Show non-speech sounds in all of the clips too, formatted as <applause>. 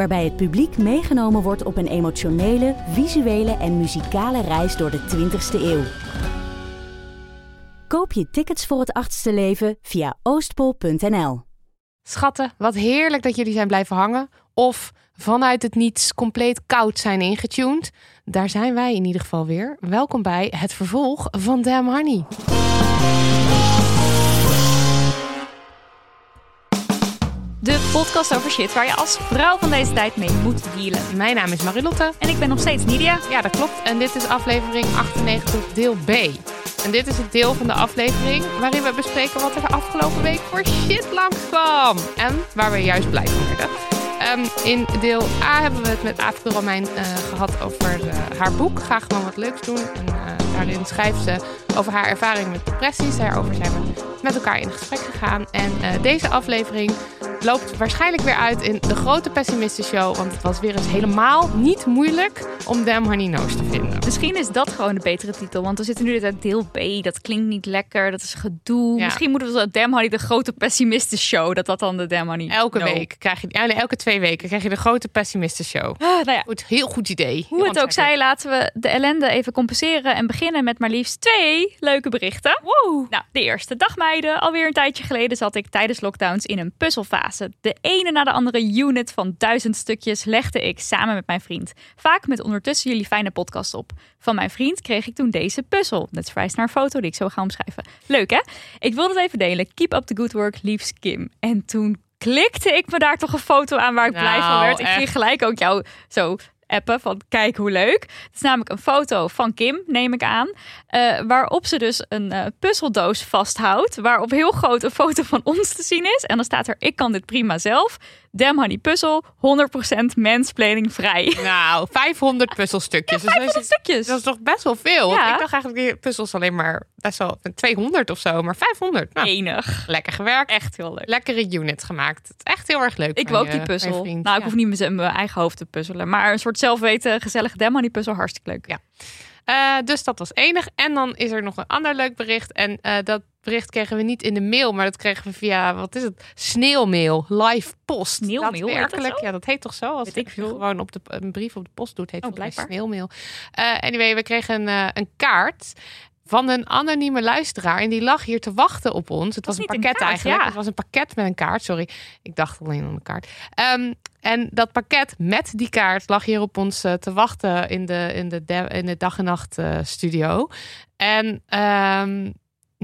waarbij het publiek meegenomen wordt op een emotionele, visuele en muzikale reis door de 20ste eeuw. Koop je tickets voor het achtste leven via oostpol.nl. Schatten, wat heerlijk dat jullie zijn blijven hangen. Of vanuit het niets compleet koud zijn ingetuned. Daar zijn wij in ieder geval weer. Welkom bij het vervolg van Damn Honey. De podcast over shit waar je als vrouw van deze tijd mee moet dealen. Mijn naam is Marilotte. En ik ben nog steeds Nidia. Ja, dat klopt. En dit is aflevering 98, deel B. En dit is het deel van de aflevering waarin we bespreken wat er de afgelopen week voor shit langs kwam. En waar we juist blij van werden. Ehm, in deel A hebben we het met Afrika Romein uh, gehad over uh, haar boek. Ga gewoon wat leuks doen. En uh, daarin schrijft ze over haar ervaring met depressies. Daarover zijn we met elkaar in gesprek gegaan. En deze aflevering loopt waarschijnlijk weer uit in de grote pessimisten show. Want het was weer eens helemaal niet moeilijk om Damn Honey Nose te vinden. Misschien is dat gewoon de betere titel. Want we zitten nu in deel B. Dat klinkt niet lekker. Dat is gedoe. Ja. Misschien moeten we zo Damn Honey de grote pessimisten show. Dat dat dan de Damn Honey Elke no. week krijg je, nee, elke twee weken krijg je de grote pessimisten show. Ah, nou ja. Goed, heel goed idee. Hoe het ook zij, laten we de ellende even compenseren. En beginnen met maar liefst twee leuke berichten. Wow. Nou, de eerste dag meiden. Alweer een tijdje geleden zat ik tijdens lockdowns in een puzzelfase. De ene na de andere unit van duizend stukjes legde ik samen met mijn vriend. Vaak met ondertussen jullie fijne podcast op. Van mijn vriend kreeg ik toen deze puzzel. Net verwijst naar een foto die ik zo ga omschrijven. Leuk hè? Ik wilde het even delen. Keep up the good work, liefs Kim. En toen klikte ik me daar toch een foto aan waar ik Nou, blij van werd. Ik echt. ging gelijk ook jou zo appen van kijk hoe leuk. Het is namelijk een foto van Kim, neem ik aan. eh, waarop ze dus een eh, puzzeldoos vasthoudt. Waarop heel groot een foto van ons te zien is. En dan staat er ik kan dit prima zelf. Damn honey puzzel, 100% mansplaining vrij. Nou, 500 <laughs> puzzelstukjes. Dus 500 stukjes. Dat is toch best wel veel. Ja. ik dacht eigenlijk die puzzels alleen maar best wel 200 of zo. Maar 500. Nou, Enig. lekker gewerkt. Echt heel leuk. Lekkere unit gemaakt. Is echt heel erg leuk. Ik wil ook die puzzel. Nou, ik Ja. hoef niet met mijn eigen hoofd te puzzelen. Maar een soort zelfweten, gezellige damn honey puzzel, hartstikke leuk. Ja. Eh, dus dat was enig. En dan is er nog een ander leuk bericht. En eh, dat bericht kregen we niet in de mail, maar dat kregen we via, wat is het? Sneeuwmail, live post. Sneeuwmail, zo? ja, dat heet toch zo? Als ik veel. gewoon op de, een brief op de post doet, heet Oh, het sneeuwmail. Eh, anyway, we kregen een, een kaart van een anonieme luisteraar. En die lag hier te wachten op ons. Het was, was een pakket eigenlijk. ja. Het was een pakket met een kaart, sorry. Ik dacht alleen aan een kaart. Ehm, en dat pakket met die kaart lag hier op ons eh, te wachten in de, in de, de- in de dag en nacht eh, studio. En ehm,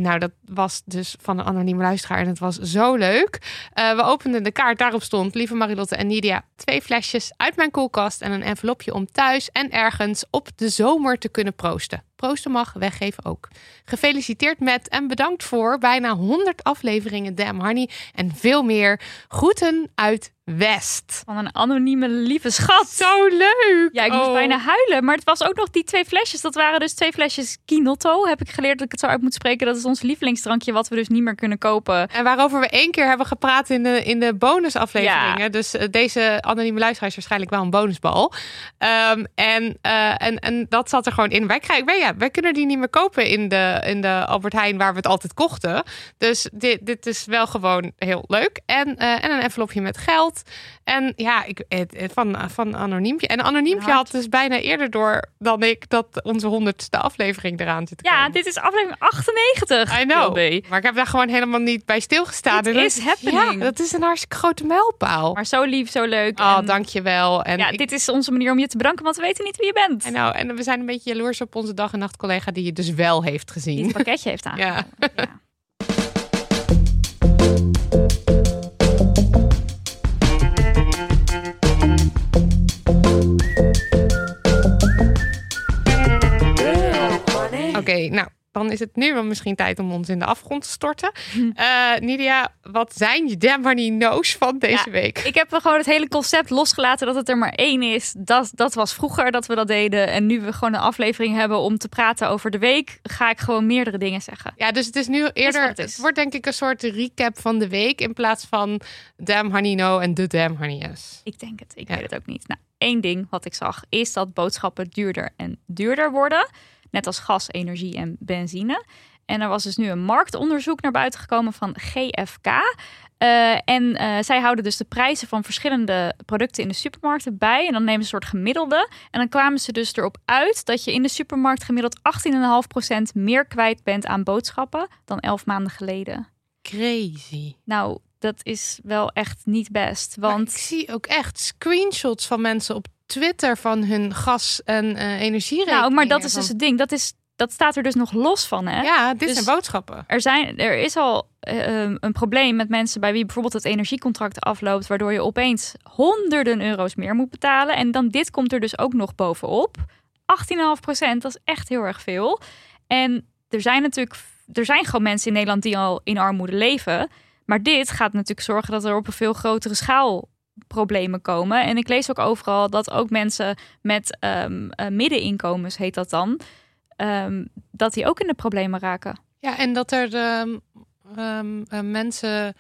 nou, dat was dus van een anonieme luisteraar en het was zo leuk. Eh, we openden de kaart, daarop stond, lieve Marilotte en Nidia, twee flesjes uit mijn koelkast en een envelopje om thuis en ergens op de zomer te kunnen proosten. Proosten mag, weggeven ook. Gefeliciteerd met en bedankt voor bijna 100 afleveringen Damn Honey en veel meer. Groeten uit West. Van een anonieme lieve schat. Zo leuk! Ja, ik moest Oh. bijna huilen. Maar het was ook nog die twee flesjes. Dat waren dus twee flesjes Kinotto. Heb ik geleerd dat ik het zo uit moet spreken. Dat is ons lievelingsdrankje wat we dus niet meer kunnen kopen. En waarover we één keer hebben gepraat in de, in de bonusafleveringen. Ja. Dus eh, deze anonieme luisteraar is waarschijnlijk wel een bonusbal. Ehm, en, eh, en, en dat zat er gewoon in. Wij, krijgen, wij, ja, wij kunnen die niet meer kopen in de, in de Albert Heijn waar we het altijd kochten. Dus dit, dit is wel gewoon heel leuk. En, eh, en een envelopje met geld. En ja, ik, het- van, van Anoniempje. En Anoniempje had dus bijna eerder door dan ik dat onze honderdste aflevering eraan zit te Ja, komen. dit is aflevering 98. I know. Maar ik heb daar gewoon helemaal niet bij stilgestaan. Dit En is happening. Ja, dat is een hartstikke grote mijlpaal. Maar zo lief, zo leuk. oh, en, dankjewel. En ja, ik- dit is onze manier om je te bedanken, want we weten niet wie je bent. Know. En we zijn een beetje jaloers op onze dag en nacht collega die je dus wel heeft Die gezien. het pakketje heeft aangenomen. <laughs> Ja. Nou, dan is het nu wel misschien tijd om ons in de afgrond te storten. Eh Nidia, wat zijn je damn money no's van deze Ja, week? Ik heb gewoon het hele concept losgelaten dat het er maar één is. Dat, dat was vroeger dat we dat deden. En nu we gewoon een aflevering hebben om te praten over de week, ga ik gewoon meerdere dingen zeggen. Ja, dus het is nu eerder. het wordt denk ik een soort recap van de week in plaats van Damn Honey No en de Damn Honey Yes. Ik denk het, ik Ja. weet het ook niet. Nou, één ding wat ik zag is dat boodschappen duurder en duurder worden. Net als gas, energie en benzine. En er was dus nu een marktonderzoek naar buiten gekomen van GFK. Eh, en eh, zij houden dus de prijzen van verschillende producten in de supermarkten bij. En dan nemen ze een soort gemiddelde. En dan kwamen ze dus erop uit dat je in de supermarkt gemiddeld 18,5% meer kwijt bent aan boodschappen dan 11 maanden geleden. Crazy. Nou, dat is wel echt niet best. Want Want ik zie ook echt screenshots van mensen op Twitter van hun gas- en energierekeningen. Nou, maar dat is dus het ding. Dat, is, dat staat er dus nog los van, hè? Ja, dit Dus- zijn boodschappen. Er, zijn, er is al eh, um, een probleem met mensen bij wie bijvoorbeeld het energiecontract afloopt, waardoor je opeens honderden euro's meer moet betalen. En dan dit komt er dus ook nog bovenop. 18,5 procent, dat is echt heel erg veel. En er zijn natuurlijk, er zijn gewoon mensen in Nederland die al in armoede leven. Maar dit gaat natuurlijk zorgen dat er op een veel grotere schaal problemen komen. En ik lees ook overal dat ook mensen met ehm, eh, middeninkomens, heet dat dan, ehm, dat die ook in de problemen raken. Ja, en dat er eh, mensen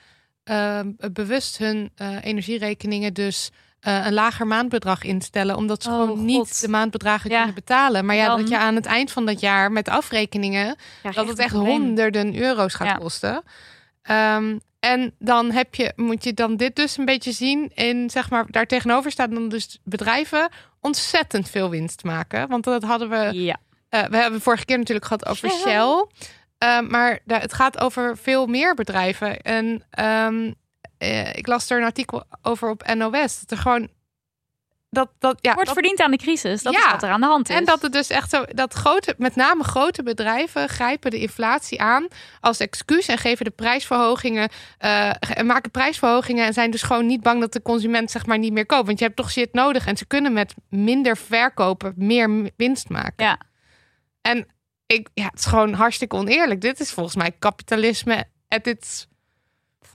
bewust hun eh, energierekeningen dus een lager maandbedrag instellen, omdat ze Oh, gewoon niet de maandbedragen Ja. kunnen betalen. Maar ja, Dan- dat je aan het eind van dat jaar met afrekeningen Ja, dat het echt honderden euro's gaat kosten. En dan heb je, moet je dan dit dus een beetje zien in, zeg maar, daar tegenover staan dan dus bedrijven ontzettend veel winst maken. Want dat hadden we Ja. eh, we hebben vorige keer natuurlijk gehad over Shell. Shell. Eh, maar het gaat over veel meer bedrijven. En ehm, eh, ik las er een artikel over op NOS. Dat er gewoon. Dat, dat, ja, Wordt dat- verdiend aan de crisis. Dat is Ja. wat er aan de hand is. en dat het dus echt zo. Dat grote, met name grote bedrijven grijpen de inflatie aan als excuus. En geven de prijsverhogingen. en maken prijsverhogingen. En zijn dus gewoon niet bang dat de consument zeg maar niet meer koopt. Want je hebt toch shit nodig. En ze kunnen met minder verkopen meer winst maken. Ja. En ik, ja, het is gewoon hartstikke oneerlijk. Dit is volgens mij kapitalisme at its,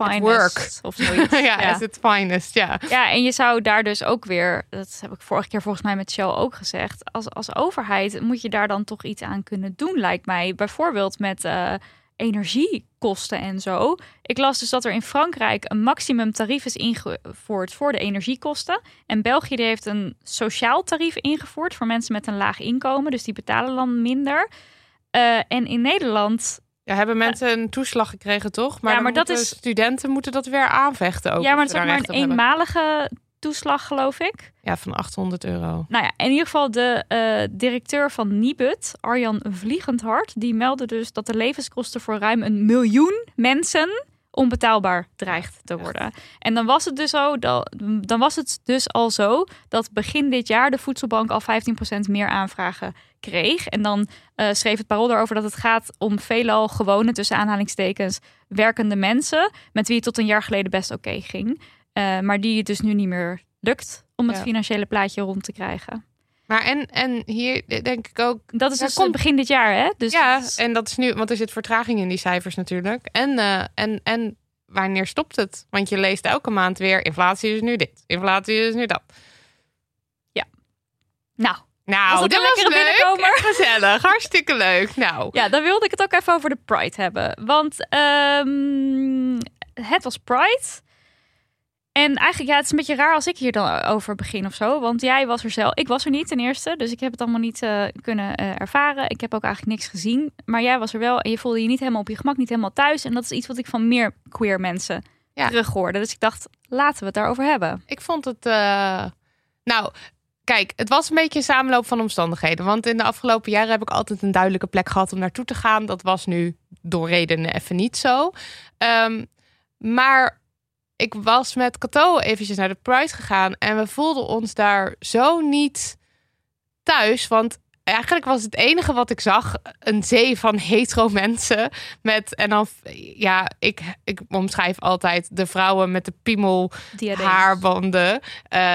Finest work. of zoiets. <laughs> ja, ja. at its finest. Ja. Ja, en je zou daar dus ook weer, dat heb ik vorige keer volgens mij met Shell ook gezegd, als, als overheid moet je daar dan toch iets aan kunnen doen, lijkt mij. Bijvoorbeeld met eh, energiekosten en zo. Ik las dus dat er in Frankrijk een maximum tarief is ingevoerd voor de energiekosten. En België die heeft een sociaal tarief ingevoerd voor mensen met een laag inkomen, dus die betalen dan minder. Eh, en in Nederland Ja, hebben mensen een toeslag gekregen, toch? Maar, Ja, maar dat is- studenten moeten dat weer aanvechten ook. ja, maar het is ook maar een hebben. eenmalige toeslag, geloof ik. Ja, van 800 euro. Nou ja, in ieder geval de eh, directeur van Nibud, Arjan Vliegendhart, die meldde dus dat de levenskosten voor ruim een miljoen mensen onbetaalbaar dreigt te worden. En dan was het dus zo, dan was het dus al zo dat begin dit jaar de voedselbank al 15% meer aanvragen kreeg. En dan eh, schreef het parool erover dat het gaat om veelal gewone, tussen aanhalingstekens, werkende mensen, met wie het tot een jaar geleden best oké ging. Eh, maar die het dus nu niet meer lukt om het Ja. financiële plaatje rond te krijgen. Maar en, en hier denk ik ook... Dat is dus komt- begin dit jaar, hè? Dus ja, en dat is nu... Want er zit vertraging in die cijfers natuurlijk. En, eh, en, en wanneer stopt het? Want je leest elke maand weer... Inflatie is nu dit. Inflatie is nu dat. nou, Nou, Was dat was leuk. binnenkomer? en Gezellig. Hartstikke leuk. Nou, ja, dan wilde ik het ook even over de Pride hebben. Want ehm, het was Pride. En eigenlijk, ja, het is een beetje raar als ik hier dan over begin of zo. Want jij was er zelf. Ik was er niet ten eerste. Dus ik heb het allemaal niet eh, kunnen eh, ervaren. Ik heb ook eigenlijk niks gezien. Maar jij was er wel. En je voelde je niet helemaal op je gemak, niet helemaal thuis. En dat is iets wat ik van meer queer mensen Ja. terug hoorde. Dus ik dacht, laten we het daarover hebben. Ik vond het. eh, Nou, kijk, het was een beetje een samenloop van omstandigheden. Want in de afgelopen jaren heb ik altijd een duidelijke plek gehad om naartoe te gaan. Dat was nu door redenen even niet zo. Ehm, maar ik was met Cato eventjes naar de Pride gegaan. En we voelden ons daar zo niet thuis. Want eigenlijk was het enige wat ik zag een zee van <laughs> hetero mensen. Met, en dan, ja, ik, ik omschrijf altijd de vrouwen met de piemel haarbanden. Eh,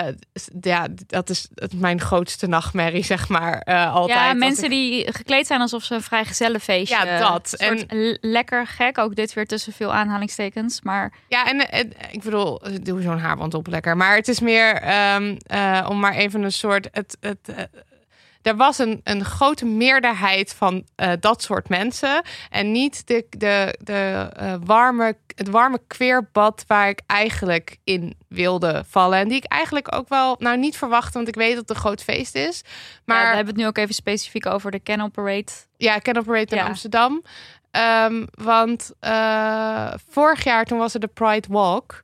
ja, dat is mijn grootste nachtmerrie, zeg maar. eh, altijd. Ja, mensen ik- die gekleed zijn alsof ze een vrijgezellenfeestje. Ja, dat. L- lekker gek. Ook dit weer tussen veel aanhalingstekens. Maar Ja, en, en ik bedoel, doe zo'n haarband op lekker. Maar het is meer ehm, eh, om maar even een soort. Het, het, er was een, een grote meerderheid van eh, dat soort mensen. En niet de, de, de, eh, warme, het warme queerbad waar ik eigenlijk in wilde vallen. En die ik eigenlijk ook wel, nou niet verwachtte, want ik weet dat het een groot feest is. maar Maar we hebben het nu ook even specifiek over de Canal Parade. Ja, Can Operate in Ja. Amsterdam. Ehm, want eh, vorig jaar toen was er de Pride Walk.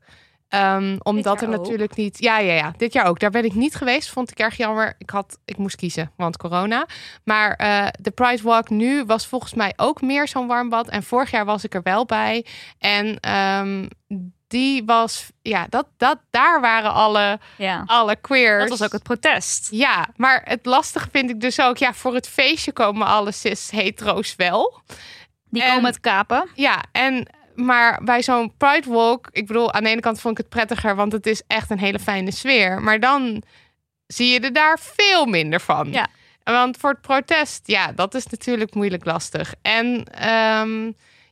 Ehm, omdat er natuurlijk niet. Ja, ja, ja. Dit jaar ook. Daar ben ik niet geweest. Vond ik erg jammer. Ik had, ik moest kiezen, want corona. Maar eh, de Pride Walk nu was volgens mij ook meer zo'n warm bad. En vorig jaar was ik er wel bij. En ehm, die was, ja, dat, dat, daar waren alle, Ja. alle queers. Dat was ook het protest. Ja, maar het lastige vind ik dus ook, ja, voor het feestje komen alle cis-hetero's wel. Die En- komen het kapen. Ja, en maar bij zo'n Pride Walk, ik bedoel, aan de ene kant vond ik het prettiger, want het is echt een hele fijne sfeer. Maar dan zie je er daar veel minder van. Ja. Want voor het protest, ja, dat is natuurlijk moeilijk lastig. En ehm,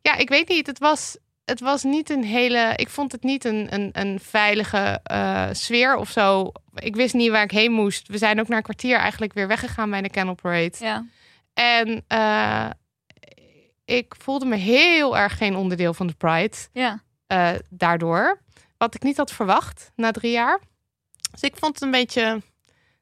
ja, ik weet niet, het was, het was niet een hele, ik vond het niet een, een, een veilige eh, sfeer of zo. Ik wist niet waar ik heen moest. We zijn ook na een kwartier eigenlijk weer weggegaan bij de Canal Parade. Ja. En eh, ik voelde me heel erg geen onderdeel van de Pride Ja. eh, daardoor. Wat ik niet had verwacht na drie jaar. Dus ik vond het een beetje...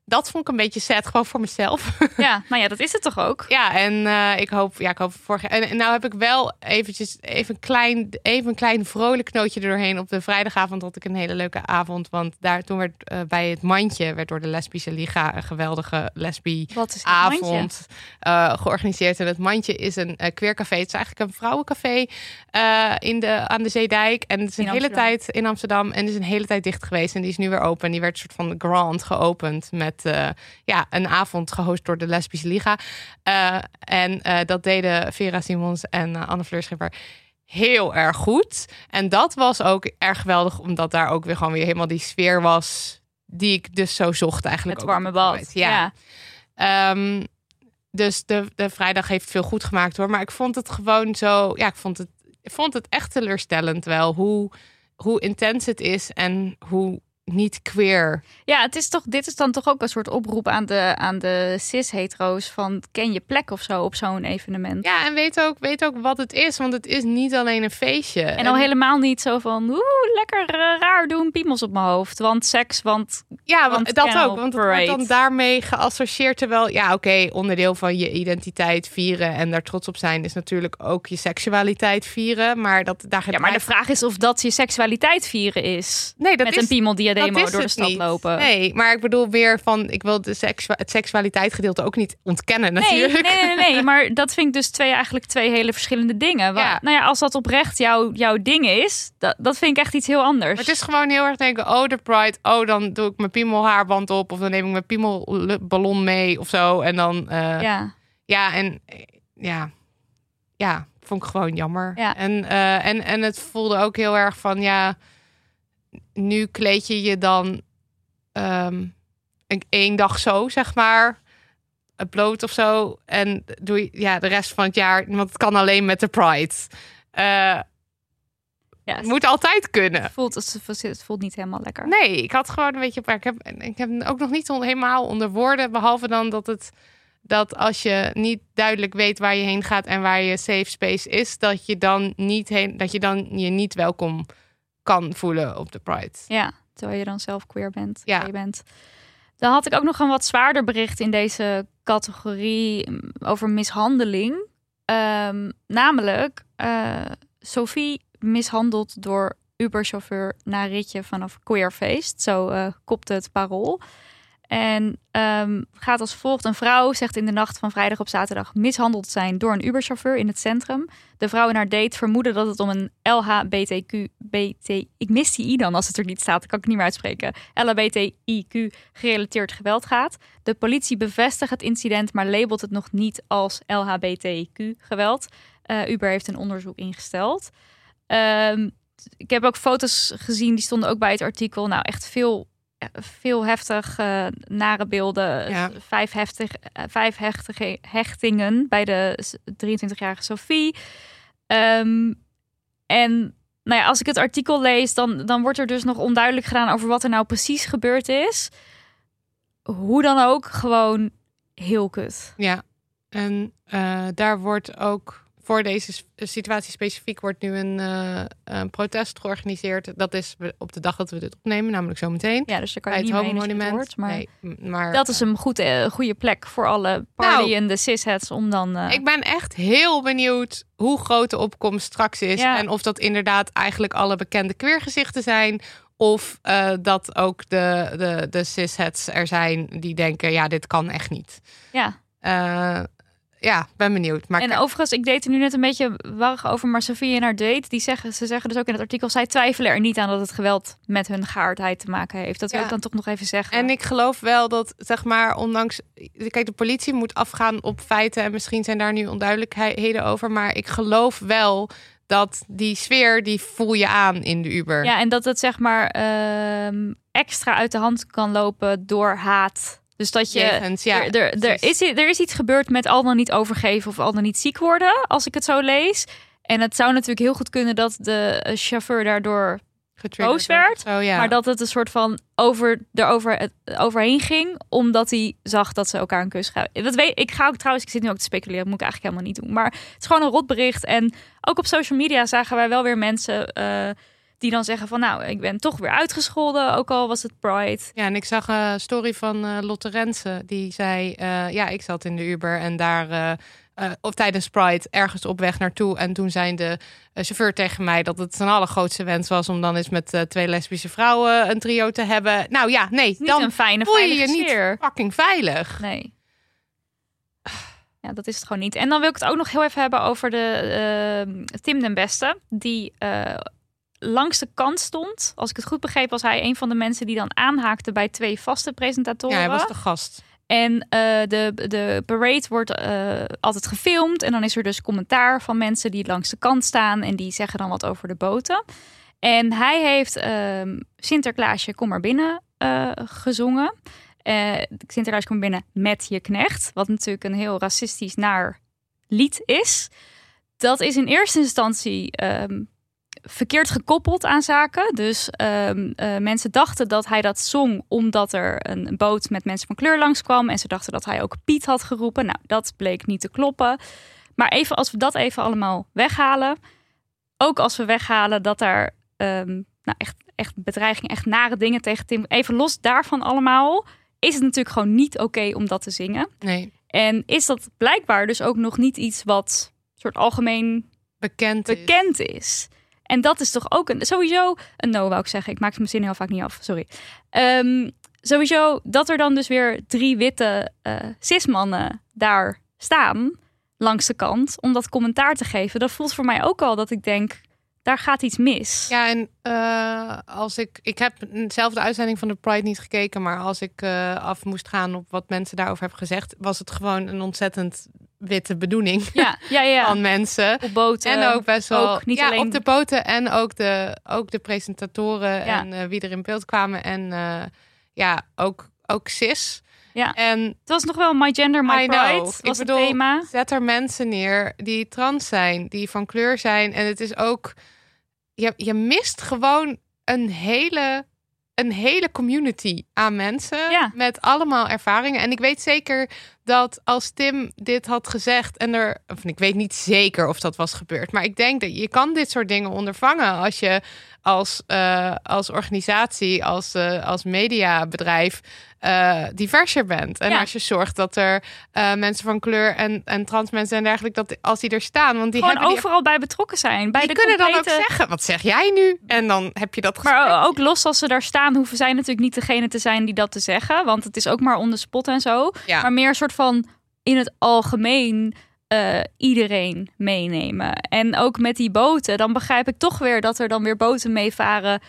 Dat vond ik een beetje sad, gewoon voor mezelf. <laughs> ja, nou ja, dat is het toch ook? ja, en eh, ik hoop... Ja, ik hoop vorig jaar... En, en nou heb ik wel eventjes even een, klein, even een klein vrolijk knootje er doorheen. Op de vrijdagavond had ik een hele leuke avond. Want daar toen werd eh, bij het mandje... werd door de Lesbische Liga een geweldige lesbie Wat is het mandje? avond eh, georganiseerd. En het mandje is een queercafé. Het is eigenlijk een vrouwencafé in de, aan de Zeedijk. En het is een In hele Amsterdam. tijd in Amsterdam. En het is een hele tijd dicht geweest. En die is nu weer open. Die werd een soort van grand geopend. Met eh, ja, een avond gehost door de Lesbische Liga. Eh, en eh, dat deden Vera Simons en Anne Fleur Schipper heel erg goed. En dat was ook erg geweldig. Omdat daar ook weer gewoon weer helemaal die sfeer was. Die ik dus zo zocht eigenlijk. Het warme bad. Pride. ja. Ehm, dus de, de vrijdag heeft veel goed gemaakt hoor. Maar ik vond het gewoon zo. Ja, ik vond het, ik vond het echt teleurstellend wel. Hoe, hoe intens het is en hoe niet queer. Ja, het is toch, dit is dan toch ook een soort oproep aan de, aan de cis-hetero's van ken je plek of zo op zo'n evenement. Ja, en weet ook, weet ook wat het is. Want het is niet alleen een feestje. En al helemaal niet zo van, oeh, lekker eh, raar doen, piemels op mijn hoofd. Want seks, want Ja, Want want dat ook. Want het wordt dan daarmee geassocieerd. Terwijl, ja, oké, onderdeel van je identiteit vieren en daar trots op zijn is natuurlijk ook je seksualiteit vieren. Maar dat daar ja, maar de vraag is of dat je seksualiteit vieren is. nee, dat Met is een piemeldiademo dat is door de het stad niet. lopen. Nee, maar ik bedoel weer van, ik wil de seksu het seksualiteit gedeelte ook niet ontkennen natuurlijk. nee, nee, nee, maar <laughs> dat vind ik dus twee, eigenlijk twee hele verschillende dingen. Wa- Ja. Nou ja, als dat oprecht jouw, jouw ding is, dat, dat vind ik echt iets heel anders. Maar het is gewoon heel erg denken, oh, de Pride, oh, dan doe ik mijn piemelhaarband op of dan neem ik mijn piemelballon mee of zo. En dan, eh, ja. ja. en ja, ja, vond ik gewoon jammer. Ja. En, eh, en, en het voelde ook heel erg van, ja, nu kleed je je dan ehm, een, één dag zo, zeg maar, bloot of zo. En doe je ja, de rest van het jaar, want het kan alleen met de Pride. Eh, ja, het moet altijd kunnen. het, voelt, het, voelt- niet helemaal lekker. Nee, ik had gewoon een beetje. Ik heb, ik heb ook nog niet on- helemaal onder woorden. Behalve dan dat het. Dat als je niet duidelijk weet waar je heen gaat en waar je safe space is, dat je dan niet heen, dat je dan je niet welkom kan voelen op de Pride. Ja, terwijl je dan zelf queer bent. Ja. gay bent. Dan had ik ook nog een wat zwaarder bericht in deze categorie mm, over mishandeling. Ehm, namelijk, eh, Sophie mishandeld door Uber-chauffeur na ritje vanaf Queerfeest. Zo uh, kopte het parool. En um, gaat als volgt. Een vrouw zegt in de nacht van vrijdag op zaterdag mishandeld zijn door een Uber-chauffeur in het centrum. De vrouw en haar date vermoeden dat het om een LHBTQ, BT, ik mis die I dan als het er niet staat, kan ik niet meer uitspreken. LHBTIQ gerelateerd geweld gaat. De politie bevestigt het incident, maar labelt het nog niet als LHBTIQ geweld. Uh, Uber heeft een onderzoek ingesteld. Um, ik heb ook foto's gezien, die stonden ook bij het artikel. Nou, echt veel veel heftig uh, nare beelden. Ja. Vijf, heftig, uh, vijf hechtige, hechtingen bij de 23-jarige Sophie. Um, en nou ja, als ik het artikel lees, dan, dan wordt er dus nog onduidelijk gedaan over wat er nou precies gebeurd is. Hoe dan ook, gewoon heel kut. Ja, en uh, daar wordt ook voor deze situatie specifiek wordt nu een, uh, een, protest georganiseerd. Dat is op de dag dat we dit opnemen, namelijk zometeen. Ja, dus je kan bij niet het monument. Maar, nee, maar dat is een goed, uh, goede plek voor alle nou, cisheads om dan. Uh... Ik ben echt heel benieuwd hoe groot de opkomst straks is ja. en of dat inderdaad eigenlijk alle bekende queergezichten zijn. Of dat ook de, de, de cisheads er zijn die denken, ja, dit kan echt niet. Ja ja, ben benieuwd. Maar en overigens, ik deed er nu net een beetje warrig over, maar Sofie en haar date, die zeggen, ze zeggen dus ook in het artikel, zij twijfelen er niet aan dat het geweld met hun geaardheid te maken heeft. Dat wil ik dan toch nog even zeggen. En ik geloof wel dat, zeg maar, ondanks, kijk, de politie moet afgaan op feiten en misschien zijn daar nu onduidelijkheden over, maar ik geloof wel dat die sfeer, die voel je aan in de Uber. Ja, en dat het zeg maar ehm, extra uit de hand kan lopen door haat dus dat je. ja, er, er, er, is, er is iets gebeurd met al dan niet overgeven of al dan niet ziek worden, als ik het zo lees. En het zou natuurlijk heel goed kunnen dat de eh, chauffeur daardoor boos werd. Zo, ja. Maar dat het een soort van over, erover, overheen ging. Omdat hij zag dat ze elkaar een kus gaven. Dat weet, ik ga ook trouwens, ik zit nu ook te speculeren. moet ik eigenlijk helemaal niet doen. Maar het is gewoon een rotbericht. En ook op social media zagen wij wel weer mensen. Uh, die dan zeggen van nou, ik ben toch weer uitgescholden, ook al was het Pride. Ja, en ik zag een story van uh, Lotte Rensen. Die zei, uh, ja, ik zat in de Uber en daar... Uh, of tijdens Pride ergens op weg naartoe. En toen zei de chauffeur tegen mij dat het zijn allergrootste wens was om dan eens met twee lesbische vrouwen een trio te hebben. Nou ja, nee, niet dan een fijne, voel je je niet fucking veilig. Nee. Ja, dat is het gewoon niet. En dan wil ik het ook nog heel even hebben over de Tim den Beste. Die langs de kant stond. Als ik het goed begreep, was hij een van de mensen die dan aanhaakte bij twee vaste presentatoren. Ja, hij was de gast. En uh, de, de parade wordt uh, altijd gefilmd. En dan is er dus commentaar van mensen die langs de kant staan. En die zeggen dan wat over de boten. En hij heeft uh, Sinterklaasje, kom maar binnen uh, gezongen. Sinterklaasje, kom maar binnen met je knecht. Wat natuurlijk een heel racistisch naar lied is. Dat is in eerste instantie ehm, verkeerd gekoppeld aan zaken. Dus um, mensen dachten dat hij dat zong omdat er een boot met mensen van kleur langskwam. En ze dachten dat hij ook Piet had geroepen. Nou, dat bleek niet te kloppen. Maar even als we dat even allemaal weghalen. Ook als we weghalen dat er um, nou echt, echt bedreiging, echt nare dingen tegen Tim. Even los daarvan allemaal. Is het natuurlijk gewoon niet oké om dat te zingen. Nee. En is dat blijkbaar dus ook nog niet iets wat soort algemeen bekend, bekend is. En dat is toch ook een, sowieso een no, wou ik zeggen. Ik maak mijn zin heel vaak niet af, sorry. Um, sowieso dat er dan dus weer drie witte uh, cismannen daar staan langs de kant om dat commentaar te geven. Dat voelt voor mij ook al dat ik denk, daar gaat iets mis. Ja, en uh, als ik, ik heb zelf de uitzending van de Pride niet gekeken, maar als ik uh, af moest gaan op wat mensen daarover hebben gezegd, was het gewoon een ontzettend witte bedoeling ja, ja, ja. <laughs> van mensen. Op boten. En ook best wel ook, niet ja, alleen... op de boten en ook de, ook de presentatoren en uh, wie er in beeld kwamen. En uh, ja, ook, ook cis. Ja, en het was nog wel My Gender, My Pride was Ik bedoel, het thema. Zet er mensen neer die trans zijn, die van kleur zijn. En het is ook... Je, je mist gewoon een hele een hele community aan mensen met allemaal ervaringen. En ik weet zeker dat als Tim dit had gezegd en er, of ik weet niet zeker of dat was gebeurd, maar ik denk dat je kan dit soort dingen ondervangen als je als, uh, als organisatie, als, uh, als mediabedrijf uh, diverser bent. En Ja. als je zorgt dat er mensen van kleur en, en trans mensen en dergelijke, dat als die er staan, want die Gewoon die- overal bij betrokken zijn. Bij die, de kunnen dan ook zeggen, wat zeg jij nu? En dan heb je dat gesprek. Maar ook los als ze daar staan, hoeven zij natuurlijk niet degene te zijn die dat te zeggen. Want het is ook maar on the spot en zo. Ja. Maar meer een soort van in het algemeen eh, iedereen meenemen. En ook met die boten, dan begrijp ik toch weer dat er dan weer boten meevaren.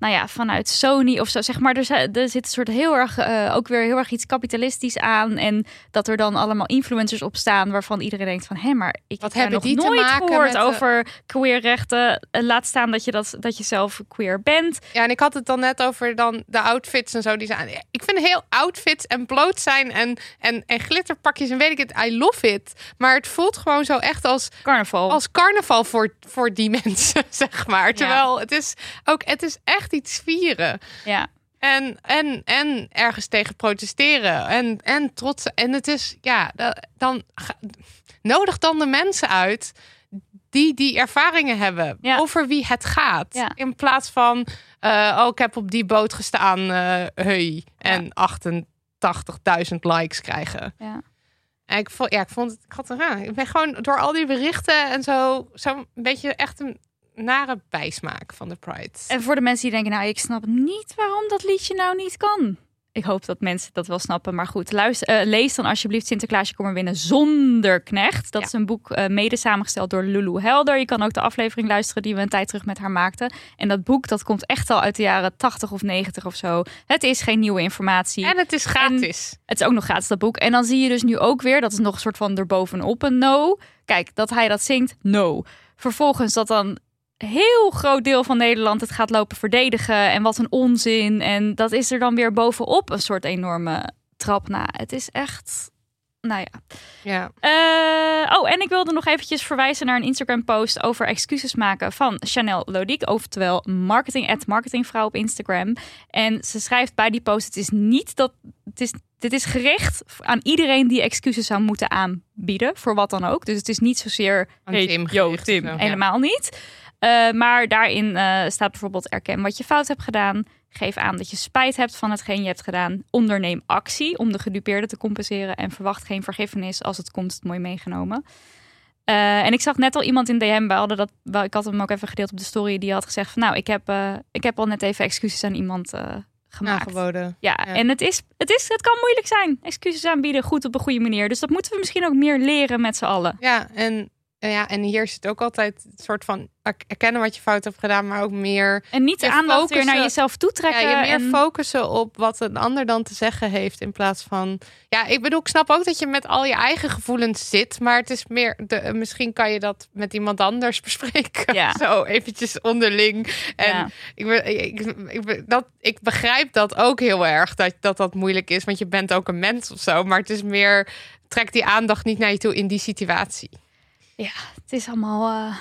Nou ja, vanuit Sony of zo. Zeg maar, er, er zit een soort heel erg, eh, ook weer heel erg iets kapitalistisch aan. En dat er dan allemaal influencers op staan waarvan iedereen denkt van... hé, maar ik Wat heb hebben nog die te nooit maken gehoord de- over queerrechten. Eh, Laat staan dat je, dat, dat je zelf queer bent. Ja, en ik had het dan net over dan de outfits en zo. Die zijn, ik vind heel outfits en bloot zijn en, en, en glitterpakjes en weet ik het. I love it. Maar het voelt gewoon zo echt als, Carnaval. als carnaval voor, voor die <laughs> mensen, zeg maar. Terwijl het is ook, het is echt iets vieren. Ja. En, en, en ergens tegen protesteren. En, en trots. En het is, ja, da- dan nodig dan de mensen uit die die ervaringen hebben. Ja. Over wie het gaat. Ja. In plaats van, eh, oh, ik heb op die boot gestaan, eh hey, en 88.000 likes krijgen. Ja. En ik vond, ja, ik vond het, ik had ja, ik ben gewoon door al die berichten en zo, zo'n beetje echt een nare bijsmaak van de Pride. En voor de mensen die denken, nou, ik snap niet waarom dat liedje nou niet kan. Ik hoop dat mensen dat wel snappen. Maar goed, luister, eh, lees dan alsjeblieft Sinterklaasje Kom er binnen zonder knecht. Dat Ja. is een boek eh, mede samengesteld door Lulu Helder. Je kan ook de aflevering luisteren die we een tijd terug met haar maakten. En dat boek, dat komt echt al uit de jaren 80 of 90 of zo. Het is geen nieuwe informatie. En het is gratis. Het is ook nog gratis, dat boek. En dan zie je dus nu ook weer, dat is nog een soort van erbovenop een no. Kijk, dat hij dat zingt, no. Vervolgens dat dan heel groot deel van Nederland het gaat lopen verdedigen. En wat een onzin. En dat is er dan weer bovenop een soort enorme trap na. Het is echt, nou ja. Ja. Eh, oh, en ik wilde nog eventjes verwijzen naar een Instagram-post over excuses maken van Chanel Lodiek, oftewel marketing at marketingvrouw op Instagram. En ze schrijft bij die post: het is niet dat het is. Dit is gericht aan iedereen die excuses zou moeten aanbieden, voor wat dan ook. Dus het is niet zozeer Aan hey, Tim yo, Tim, ja. helemaal niet. Eh, maar daarin eh, staat bijvoorbeeld erken wat je fout hebt gedaan. Geef aan dat je spijt hebt van hetgeen je hebt gedaan. Onderneem actie om de gedupeerde te compenseren. En verwacht geen vergiffenis als het komt, het mooi meegenomen. Eh, en ik zag net al iemand in DM, we hadden dat, wel, ik had hem ook even gedeeld op de story, die had gezegd van nou, ik heb, ik heb al net even excuses aan iemand gemaakt. Aangeboden. Ja, Ja. en het, is, het, is, het kan moeilijk zijn. Excuses aanbieden, goed op een goede manier. Dus dat moeten we misschien ook meer leren met z'n allen. Ja, en ja, en hier zit ook altijd een soort van er- erkennen wat je fout hebt gedaan, maar ook meer, En niet de aandacht focussen. naar jezelf ja, toetrekken. je meer en- focussen op wat een ander dan te zeggen heeft in plaats van. Ja, ik bedoel, ik snap ook dat je met al je eigen gevoelens zit, maar het is meer, de, misschien kan je dat met iemand anders <laughs> bespreken. Ja. Zo eventjes onderling. En Ja. ik, ik, ik, dat, ik begrijp dat ook heel erg, dat, dat dat moeilijk is, want je bent ook een mens of zo, maar het is meer, trek die aandacht niet naar je toe in die situatie. Ja, het is allemaal, eh,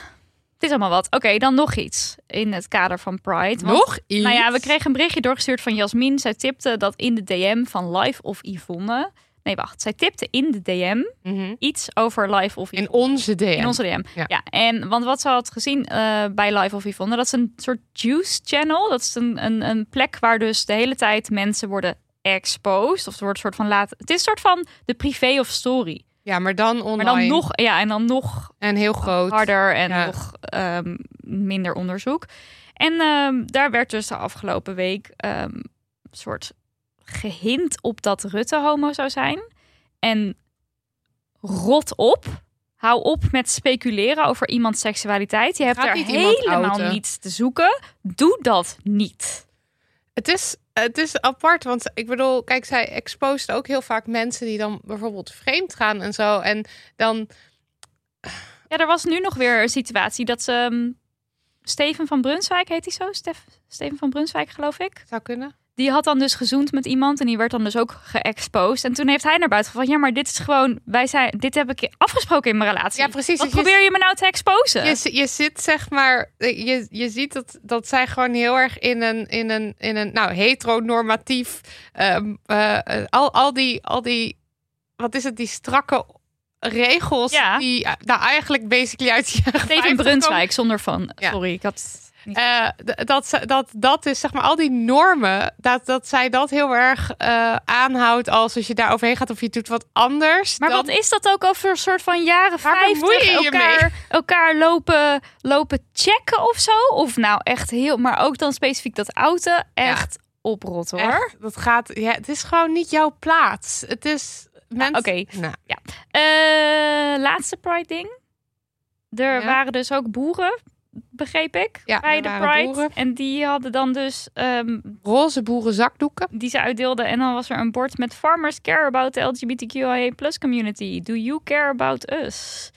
het is allemaal wat. Oké, dan nog iets in het kader van Pride. Want, Nog iets? Nou ja, we kregen een berichtje doorgestuurd van Jasmin. Zij tipte dat in de DM van Live of Yvonne. Nee, wacht. Zij tipte in de DM Mhm. iets over Live of In Yvonne. onze DM. In onze DM. Ja. Ja. en want wat ze had gezien eh, bij Live of Yvonne, dat is een soort juice channel. Dat is een, een, een plek waar dus de hele tijd mensen worden exposed. Of er wordt een soort van laten. Het is een soort van de privé of story. Ja, maar dan online. Maar dan nog, ja, en dan nog En heel groot. harder en Ja. nog ehm, minder onderzoek. En ehm, daar werd dus de afgelopen week een soort gehint op dat Rutte homo zou zijn. En rot op. Hou op met speculeren over iemands seksualiteit. Je hebt gaat daar iemand helemaal niets te zoeken. Doe dat niet. Het is, het is apart, want ik bedoel, kijk, zij exposeert ook heel vaak mensen die dan bijvoorbeeld vreemd gaan en zo. En dan, Ja, er was nu nog weer een situatie dat ze... ehm, Steven van Brunswijk, heet hij zo? Stef, Steven van Brunswijk, geloof ik. zou kunnen. Die had dan dus gezoend met iemand en die werd dan dus ook geëxposed. En toen heeft hij naar buiten van ja, maar dit is gewoon, wij zijn, dit heb ik afgesproken in mijn relatie. Ja, precies. Wat Dus je- probeer je me nou te exposen? Je, je zit zeg maar, je, je ziet dat, dat zij gewoon heel erg in een, in een, in een nou, heteronormatief, ehm, eh, eh, al, al die, al die wat is het, die strakke regels Ja. die eh, nou eigenlijk basically uit jaren Steven 50 Brunswijk zonder van. Ja. Sorry, ik had. Eh, dat, dat, dat is zeg maar al die normen, dat, dat zij dat heel erg eh, aanhoudt als als je daar overheen gaat of je doet wat anders. Maar dan- wat is dat ook over een soort van jaren Waar bemoei 50 je je elkaar, elkaar lopen, lopen checken of zo? Of nou echt heel, maar ook dan specifiek dat auto echt oprot hoor. Echt, dat gaat, ja, het is gewoon niet jouw plaats. Het is mensen. oké. Nou, Eh, laatste Pride ding. Er Ja. waren dus ook boeren, begreep ik, Ja, bij de Pride. boeren. En die hadden dan dus ehm, roze boeren zakdoeken. die ze uitdeelden. En dan was er een bord met Farmers care about the LGBTQIA plus community. Do you care about us?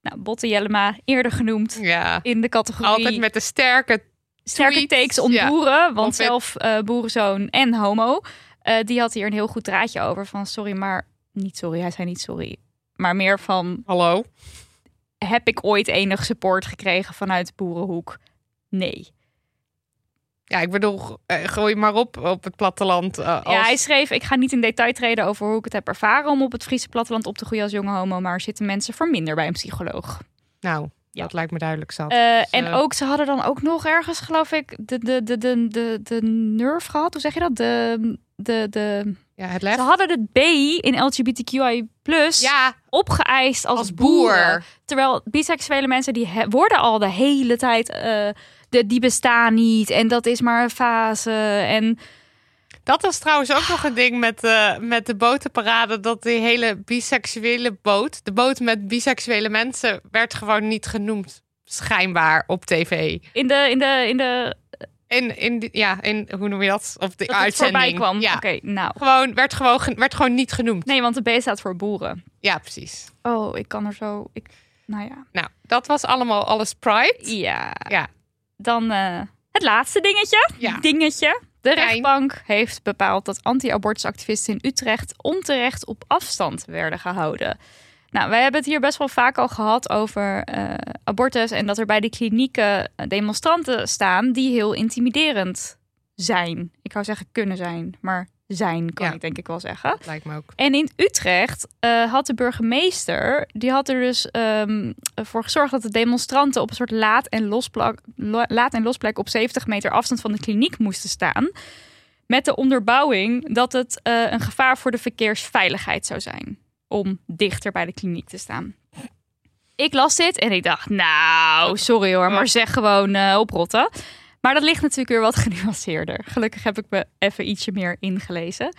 Nou, Botte Jellema, eerder genoemd Ja. in de categorie Altijd met de sterke. sterke tweets, takes om ja. boeren. Want zelf eh, boerenzoon en homo. eh, die had hier een heel goed draadje over van sorry, maar niet sorry. Hij zei niet sorry. Maar meer van Hallo. Heb ik ooit enig support gekregen vanuit boerenhoek? Nee. Ja, ik bedoel, eh, gooi maar op op het platteland. eh, als... Ja, hij schreef: Ik ga niet in detail treden over hoe ik het heb ervaren om op het Friese platteland op te groeien als jonge homo. Maar zitten mensen voor minder bij een psycholoog. Nou, Ja. dat lijkt me duidelijk zat. Eh, Dus, en ook, ze hadden dan ook nog ergens, geloof ik, de, de, de, de, de, de nerve gehad. Hoe zeg je dat? De, de, de... ja, het lef. Ze hadden het B in LGBTQI Ja, opgeëist als, boer. Terwijl biseksuele mensen die worden al de hele tijd, eh, de, die bestaan niet en dat is maar een fase. En Dat was trouwens ook nog een ding met, eh, met de botenparade. Dat die hele biseksuele boot, de boot met biseksuele mensen, werd gewoon niet genoemd. Schijnbaar op tv. in de, in de, in de In, in die- ja, in, hoe noem je dat? Op de dat uitzending. voorbij kwam. Ja, Oké, nou. gewoon, werd, gewoon, ge- werd gewoon niet genoemd. Nee, want de B staat voor boeren. Ja, precies. Oh, ik kan er zo. Ik, nou ja. Nou, dat was allemaal alles Pride. Ja. Ja. Dan eh, het laatste dingetje. Ja. Dingetje. De rechtbank heeft bepaald dat anti-abortusactivisten in Utrecht onterecht op afstand werden gehouden. Nou, wij hebben het hier best wel vaak al gehad over eh, abortus en dat er bij de klinieken eh, demonstranten staan die heel intimiderend zijn. Ik wou zeggen kunnen zijn, maar zijn kan Ja. ik denk ik wel zeggen. Lijkt me ook. En in Utrecht eh, had de burgemeester, die had er dus ehm, voor gezorgd dat de demonstranten op een soort laad- en, losplek, lo- laad- en losplek op 70 meter afstand van de kliniek moesten staan. Met de onderbouwing dat het een gevaar voor de verkeersveiligheid zou zijn om dichter bij de kliniek te staan. Ik las dit en ik dacht, nou, sorry hoor, maar zeg gewoon eh, oprotten. Maar dat ligt natuurlijk weer wat <laughs> genuanceerder. Gelukkig heb ik me even ietsje meer ingelezen.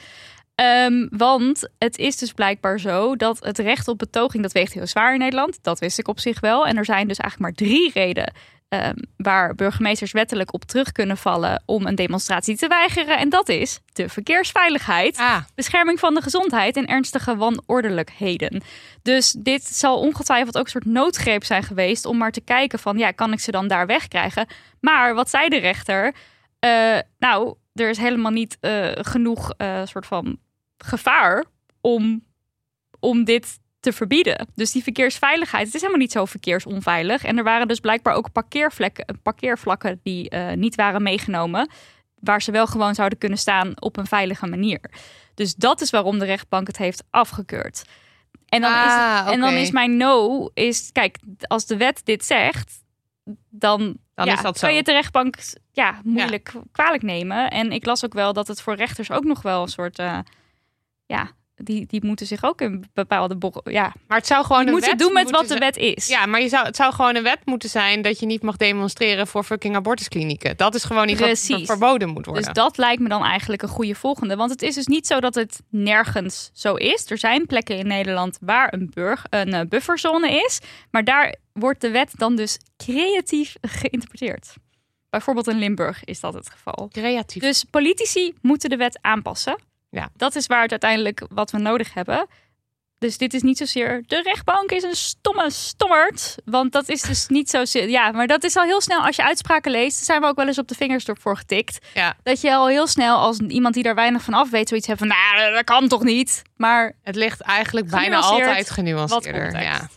Ehm, want het is dus blijkbaar zo dat het recht op betoging, dat weegt heel zwaar in Nederland. Dat wist ik op zich wel. En er zijn dus eigenlijk maar drie redenen ehm, waar burgemeesters wettelijk op terug kunnen vallen om een demonstratie te weigeren. En dat is de verkeersveiligheid, Ah, bescherming van de gezondheid en ernstige wanordelijkheden. Dus dit zal ongetwijfeld ook een soort noodgreep zijn geweest om maar te kijken van, ja, kan ik ze dan daar wegkrijgen? Maar wat zei de rechter? Eh, nou, er is helemaal niet eh, genoeg eh, soort van gevaar om, om dit te verbieden. Dus die verkeersveiligheid, het is helemaal niet zo verkeersonveilig. En er waren dus blijkbaar ook parkeervlekken, parkeervlakken die eh, niet waren meegenomen, waar ze wel gewoon zouden kunnen staan op een veilige manier. Dus dat is waarom de rechtbank het heeft afgekeurd. En dan, is, Ah, en dan is mijn no, is, kijk, als de wet dit zegt, dan, Dan ja, is dat kan zo. je het de rechtbank ja, moeilijk kwalijk nemen. En ik las ook wel dat het voor rechters ook nog wel een soort, eh, ja, die, die moeten zich ook in bepaalde, ja, maar het zou gewoon die moeten doen met wat de wet is. Ja, maar je zou, het zou gewoon een wet moeten zijn dat je niet mag demonstreren voor fucking abortusklinieken. Dat is gewoon iets wat verboden moet worden. Dus dat lijkt me dan eigenlijk een goede volgende. Want het is dus niet zo dat het nergens zo is. Er zijn plekken in Nederland waar een, burg, een eh, bufferzone is. Maar daar wordt de wet dan dus creatief geïnterpreteerd. Bijvoorbeeld in Limburg is dat het geval. Creatief. Dus politici moeten de wet aanpassen. Ja. Dat is waar het uiteindelijk wat we nodig hebben. Dus dit is niet zozeer de rechtbank is een stomme stommerd. Want dat is dus niet zo. Ja, maar dat is al heel snel. Als je uitspraken leest, zijn we ook wel eens op de vingers ervoor getikt. Ja, Dat je al heel snel als iemand die daar weinig van af weet, zoiets hebt van, nou, dat kan toch niet. Maar het ligt eigenlijk bijna altijd genuanceerder. Ja.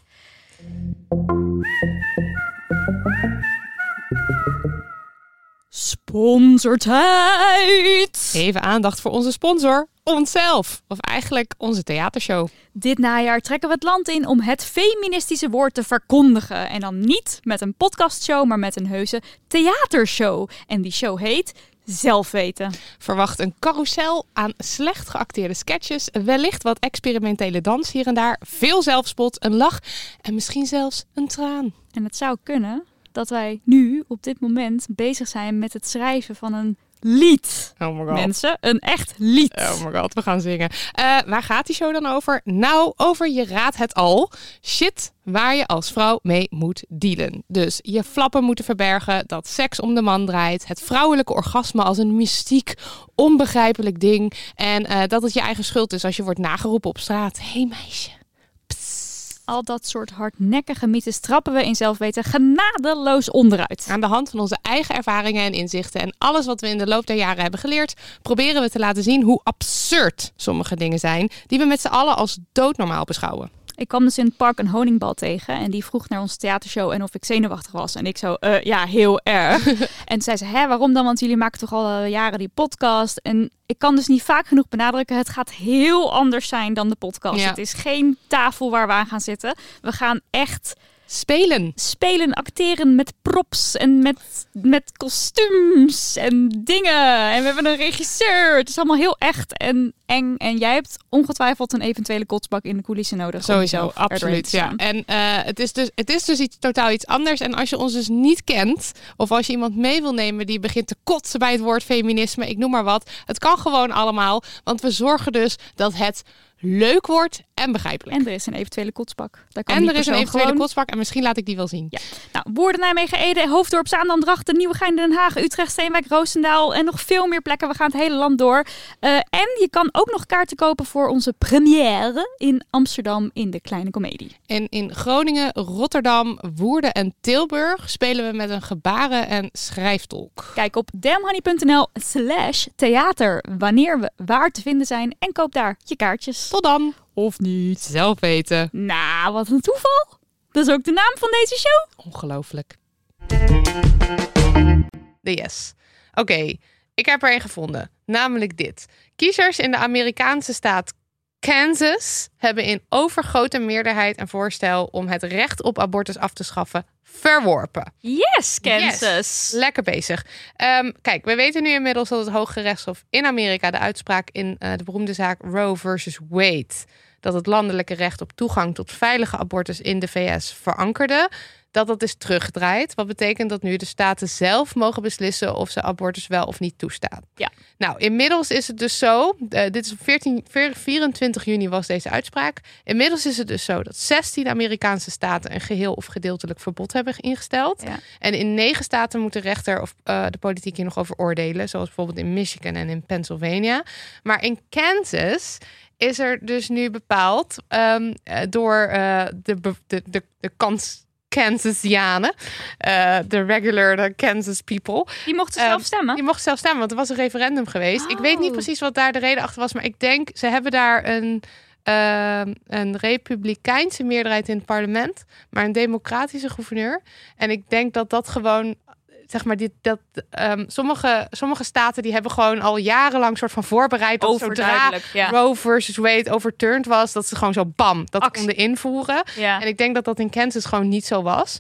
Sponsortijd! Even aandacht voor onze sponsor, onszelf. Of eigenlijk onze theatershow. Dit najaar trekken we het land in om het feministische woord te verkondigen. En dan niet met een podcastshow, maar met een heuse theatershow. En die show heet Zelf weten. Verwacht een carousel aan slecht geacteerde sketches, wellicht wat experimentele dans hier en daar, veel zelfspot, een lach en misschien zelfs een traan. En het zou kunnen dat wij nu op dit moment bezig zijn met het schrijven van een lied. Oh my god. Mensen, een echt lied. Oh my god, we gaan zingen. Eh, waar gaat die show dan over? Nou, over je raadt het al. Shit waar je als vrouw mee moet dealen. Dus je flappen moeten verbergen, dat seks om de man draait, het vrouwelijke orgasme als een mystiek, onbegrijpelijk ding en eh, dat het je eigen schuld is als je wordt nageroepen op straat. Hé hey meisje. Al dat soort hardnekkige mythes trappen we in zelfweten genadeloos onderuit. Aan de hand van onze eigen ervaringen en inzichten en alles wat we in de loop der jaren hebben geleerd, proberen we te laten zien hoe absurd sommige dingen zijn die we met z'n allen als doodnormaal beschouwen. Ik kwam dus in het park een honingbal tegen en die vroeg naar onze theatershow en of ik zenuwachtig was. En ik zo, uh, ja, heel erg. <laughs> en zei ze, hè, waarom dan? Want jullie maken toch al uh, jaren die podcast. En ik kan dus niet vaak genoeg benadrukken, het gaat heel anders zijn dan de podcast. Ja. Het is geen tafel waar we aan gaan zitten. We gaan echt Spelen. spelen, acteren met props en met, met kostuums en dingen. En we hebben een regisseur. Het is allemaal heel echt en eng. En jij hebt ongetwijfeld een eventuele kotsbak in de coulissen nodig. Sowieso, absoluut. Ja. En eh, het, is dus, het is dus iets totaal iets anders. En als je ons dus niet kent, of als je iemand mee wil nemen die begint te kotsen bij het woord feminisme, ik noem maar wat. Het kan gewoon allemaal, want we zorgen dus dat het leuk wordt en begrijpelijk. En er is een eventuele kotsbak. Daar kan En er is een eventuele gewoon- kotsbak en misschien laat ik die wel zien. Ja. Nou, Woerden, Nijmegen, Ede, Hoofddorp, Zaandam, Drachten, Nieuwegein, Den Haag, Utrecht, Steenwijk, Roosendaal en nog veel meer plekken. We gaan het hele land door. Eh, en je kan ook nog kaarten kopen voor onze première in Amsterdam in de Kleine Comedie. En in Groningen, Rotterdam, Woerden en Tilburg spelen we met een gebaren- en schrijftolk. Kijk op damhoney.nl slash theater wanneer we waar te vinden zijn en koop daar je kaartjes. Tot dan. Of niet. Zelf weten. Nou, wat een toeval. Dat is ook de naam van deze show. Ongelooflijk. De yes. Oké, ik heb er een gevonden. Namelijk dit. Kiezers in de Amerikaanse staat Kansas hebben in overgrote meerderheid een voorstel om het recht op abortus af te schaffen verworpen. Yes, Kansas. Lekker bezig. Ehm, kijk, we weten nu inmiddels dat het Hoge Rechtshof in Amerika de uitspraak in eh, de beroemde zaak Roe versus Wade, dat het landelijke recht op toegang tot veilige abortus in de VS verankerde, dat dat is teruggedraaid. Wat betekent dat nu de staten zelf mogen beslissen of ze abortus wel of niet toestaan. Ja. Nou, inmiddels is het dus zo, eh, dit is op 14, 24 juni was deze uitspraak. Inmiddels is het dus zo dat 16 Amerikaanse staten een geheel of gedeeltelijk verbod hebben ingesteld. Ja. En in negen staten moet de rechter of eh, de politiek hier nog over oordelen. Zoals bijvoorbeeld in Michigan en in Pennsylvania. Maar in Kansas is er dus nu bepaald ehm, eh, door de, de, de kans. Kansasianen, eh, de regular de Kansas people. Die mochten Ehm, zelf stemmen. Je mocht zelf stemmen, want er was een referendum geweest. Ik weet niet Oh. precies wat daar de reden achter was, maar ik denk ze hebben daar een, ehm, een republikeinse meerderheid in het parlement, maar een democratische gouverneur. En ik denk dat dat gewoon, zeg maar, dit, dat ehm, sommige, sommige staten die hebben gewoon al jarenlang soort van voorbereid dat zodra. Ja. Roe versus Wade overturned was, dat ze gewoon zo bam dat Actie. konden invoeren. ja. En ik denk dat dat in Kansas gewoon niet zo was.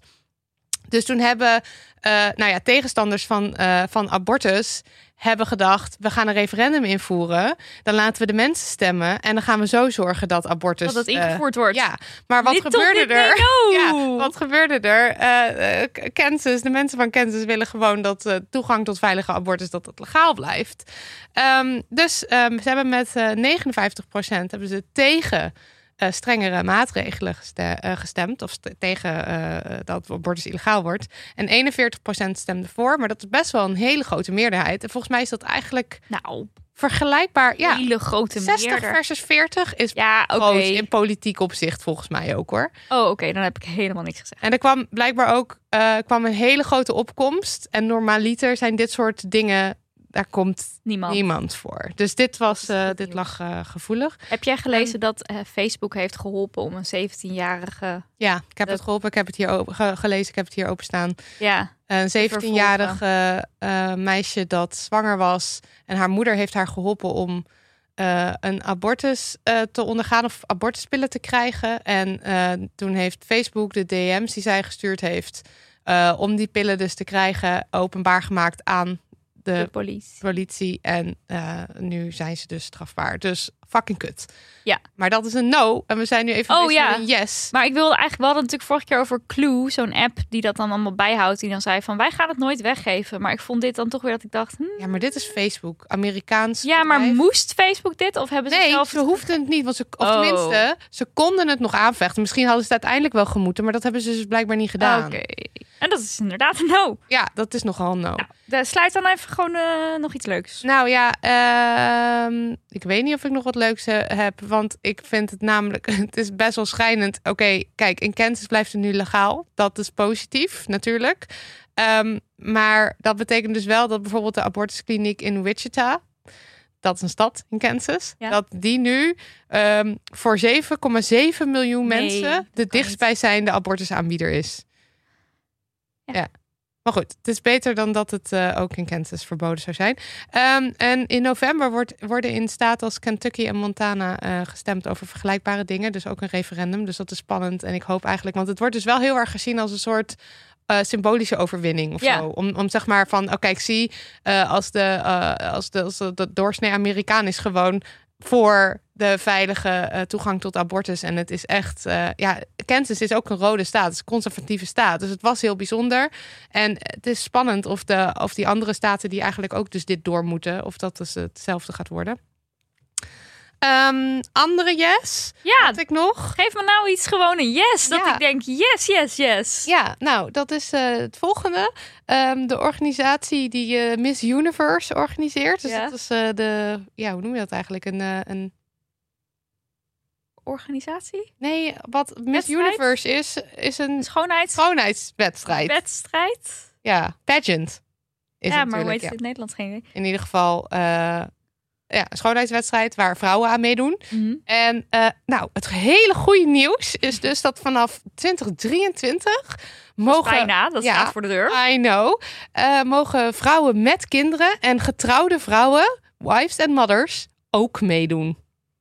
Dus toen hebben eh, nou ja, tegenstanders van, eh, van abortus hebben gedacht, we gaan een referendum invoeren. Dan laten we de mensen stemmen en dan gaan we zo zorgen dat abortus... dat het eh, ingevoerd wordt. ja, maar wat Little gebeurde er? <laughs> Ja, wat gebeurde er? Eh, Kansas, de mensen van Kansas willen gewoon dat toegang tot veilige abortus dat het legaal blijft. Ehm, dus ehm, ze hebben met eh 59% hebben ze tegen eh, strengere maatregelen geste- eh, gestemd. Of st- tegen eh, dat abortus illegaal wordt. En 41% stemde voor. Maar dat is best wel een hele grote meerderheid. En volgens mij is dat eigenlijk Nou, vergelijkbaar. Ja, hele grote 60 meerder. versus 40 is Ja, groot in politiek opzicht volgens mij ook hoor. Oh, oké. Dan heb ik helemaal niks gezegd. En er kwam blijkbaar ook kwam een hele grote opkomst. En normaliter zijn dit soort dingen, daar komt Niemand. niemand voor. Dus dit was, eh, dit lag eh, gevoelig. Heb jij gelezen dat eh, Facebook heeft geholpen om een 17-jarige... Ja, ik heb het geholpen. Ik heb het hier open, ge- gelezen. Ik heb het hier openstaan. Ja, Een 17-jarige uh, meisje dat zwanger was. En haar moeder heeft haar geholpen om uh, een abortus uh, te ondergaan of abortuspillen te krijgen. En toen heeft Facebook de DM's die zij gestuurd heeft om die pillen dus te krijgen openbaar gemaakt aan de, de politie. politie. En nu zijn ze dus strafbaar. Dus fucking kut. Ja. Maar dat is een no. En we zijn nu even oh, ja. een yes. Maar ik wilde eigenlijk, we hadden natuurlijk vorige keer over Clue, zo'n app die dat dan allemaal bijhoudt. Die dan zei van, wij gaan het nooit weggeven. Maar ik vond dit dan toch weer dat ik dacht... Hmm. Ja, maar dit is Facebook. Amerikaans Ja, maar moest Facebook dit? Of hebben ze nee, zelf... ze hoefden het niet. Want ze, of oh. tenminste, ze konden het nog aanvechten. Misschien hadden ze het uiteindelijk wel gemoeten. Maar dat hebben ze dus blijkbaar niet gedaan. Oké. En dat is inderdaad een no. Ja, dat is nogal een no. Nou, sluit dan even gewoon uh, nog iets leuks. Nou ja, uh, ik weet niet of ik nog wat leuks heb. Want ik vind het namelijk, <laughs> het is best wel schijnend. Oké, kijk, in Kansas blijft het nu legaal. Dat is positief, natuurlijk. Um, maar dat betekent dus wel dat bijvoorbeeld de abortuskliniek in Wichita, dat is een stad in Kansas, ja. dat die nu um, voor 7,7 miljoen nee, mensen de dichtstbijzijnde abortusaanbieder is. ja. ja. Maar goed, het is beter dan dat het uh, ook in Kansas verboden zou zijn. Um, en in november wordt, worden in staten als Kentucky en Montana uh, gestemd over vergelijkbare dingen. Dus ook een referendum. Dus dat is spannend. En ik hoop eigenlijk, want het wordt dus wel heel erg gezien als een soort uh, symbolische overwinning of ja. zo. Om, om zeg maar van, oké, ik zie als, de, als, de, als de doorsnee Amerikaan is gewoon voor de veilige uh, toegang tot abortus. En het is echt, uh, ja, Kansas is ook een rode staat, het is een conservatieve staat. Dus het was heel bijzonder. En het is spannend of, de, of die andere staten die eigenlijk ook dus dit door moeten, of dat dus hetzelfde gaat worden. Um, andere yes? Ja. Had ik nog? Geef me nou iets gewoon een yes. Dat ja. ik denk yes, yes, yes. Ja, nou, dat is uh, het volgende. Um, de organisatie die uh, Miss Universe organiseert. Dus ja. dat is uh, de, ja, hoe noem je dat eigenlijk? Een, een organisatie? Nee, wat Miss Wedstrijd? Universe is, is een Schoonheids... schoonheidswedstrijd. Wedstrijd? Ja, pageant. Is ja, maar hoe heet het in het Nederlands? Geen In ieder geval ja, een schoonheidswedstrijd waar vrouwen aan meedoen. Mm -hmm. En uh, nou, het hele goede nieuws is dus dat vanaf 2023 mogen. Bijna, dat ja, staat voor de deur. I know. Uh, mogen vrouwen met kinderen en getrouwde vrouwen, wives en mothers, ook meedoen.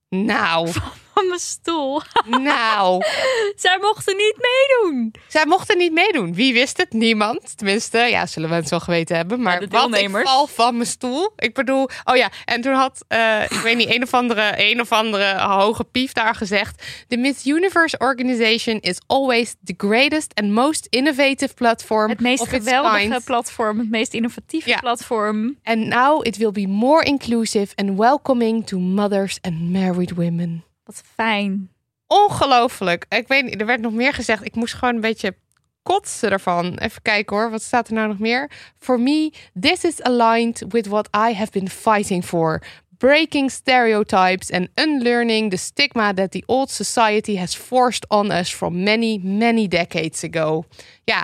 Nou. Van mijn stoel. Nou. <laughs> Zij mochten niet meedoen. Zij mochten niet meedoen. Wie wist het? Niemand. Tenminste, ja, zullen we het wel geweten hebben. Maar ja, wat ik val van mijn stoel. Ik bedoel, oh ja, en toen had, uh, ik weet niet, een of andere, een of andere hoge pief daar gezegd. The Miss Universe Organization is always the greatest and most innovative platform. Het meest of geweldige platform, het meest innovatieve ja. platform. And now it will be more inclusive and welcoming to mothers and married women. Wat fijn. Ongelooflijk. Ik weet niet, er werd nog meer gezegd. Ik moest gewoon een beetje kotsen ervan. Even kijken hoor, wat staat er nou nog meer? For me, this is aligned with what I have been fighting for. Breaking stereotypes and unlearning the stigma that the old society has forced on us from many, many decades ago. Ja,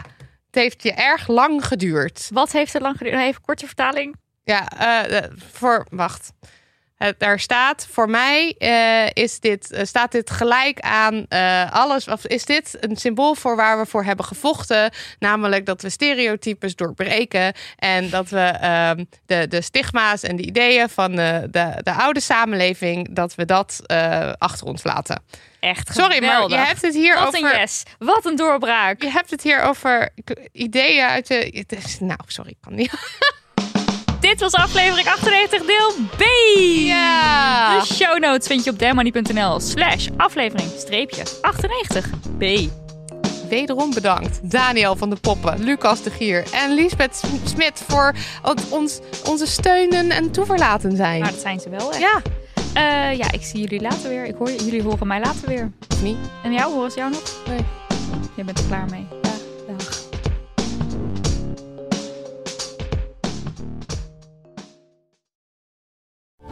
het heeft je erg lang geduurd. Wat heeft het lang geduurd? Even korte vertaling. Ja, uh, voor, wacht. Daar staat voor mij uh, is dit, uh, staat dit gelijk aan uh, alles. Of is dit een symbool voor waar we voor hebben gevochten? Namelijk dat we stereotypes doorbreken en dat we ehm, de, de stigma's en de ideeën van de, de, de oude samenleving, dat we dat achter ons laten. Echt Sorry, maar je hebt het hier Wat over. een yes. Wat een doorbraak. Je hebt het hier over ideeën uit de. Nou, sorry, ik kan niet. <laughs> Dit was aflevering 98 deel B. Ja. De show notes vind je op dermoney.nl slash aflevering streepje 98 B. Wederom bedankt Daniel van de Poppen, Lucas de Gier en Lisbeth Smit voor ons, onze steunen en toeverlaten zijn. Maar dat zijn ze wel, hè? Ja. Uh, ja, ik zie jullie later weer. Ik hoor, jullie horen mij later weer. Niet? En jou, horen ze jou nog? Nee. Je bent er klaar mee. Dag. Dag.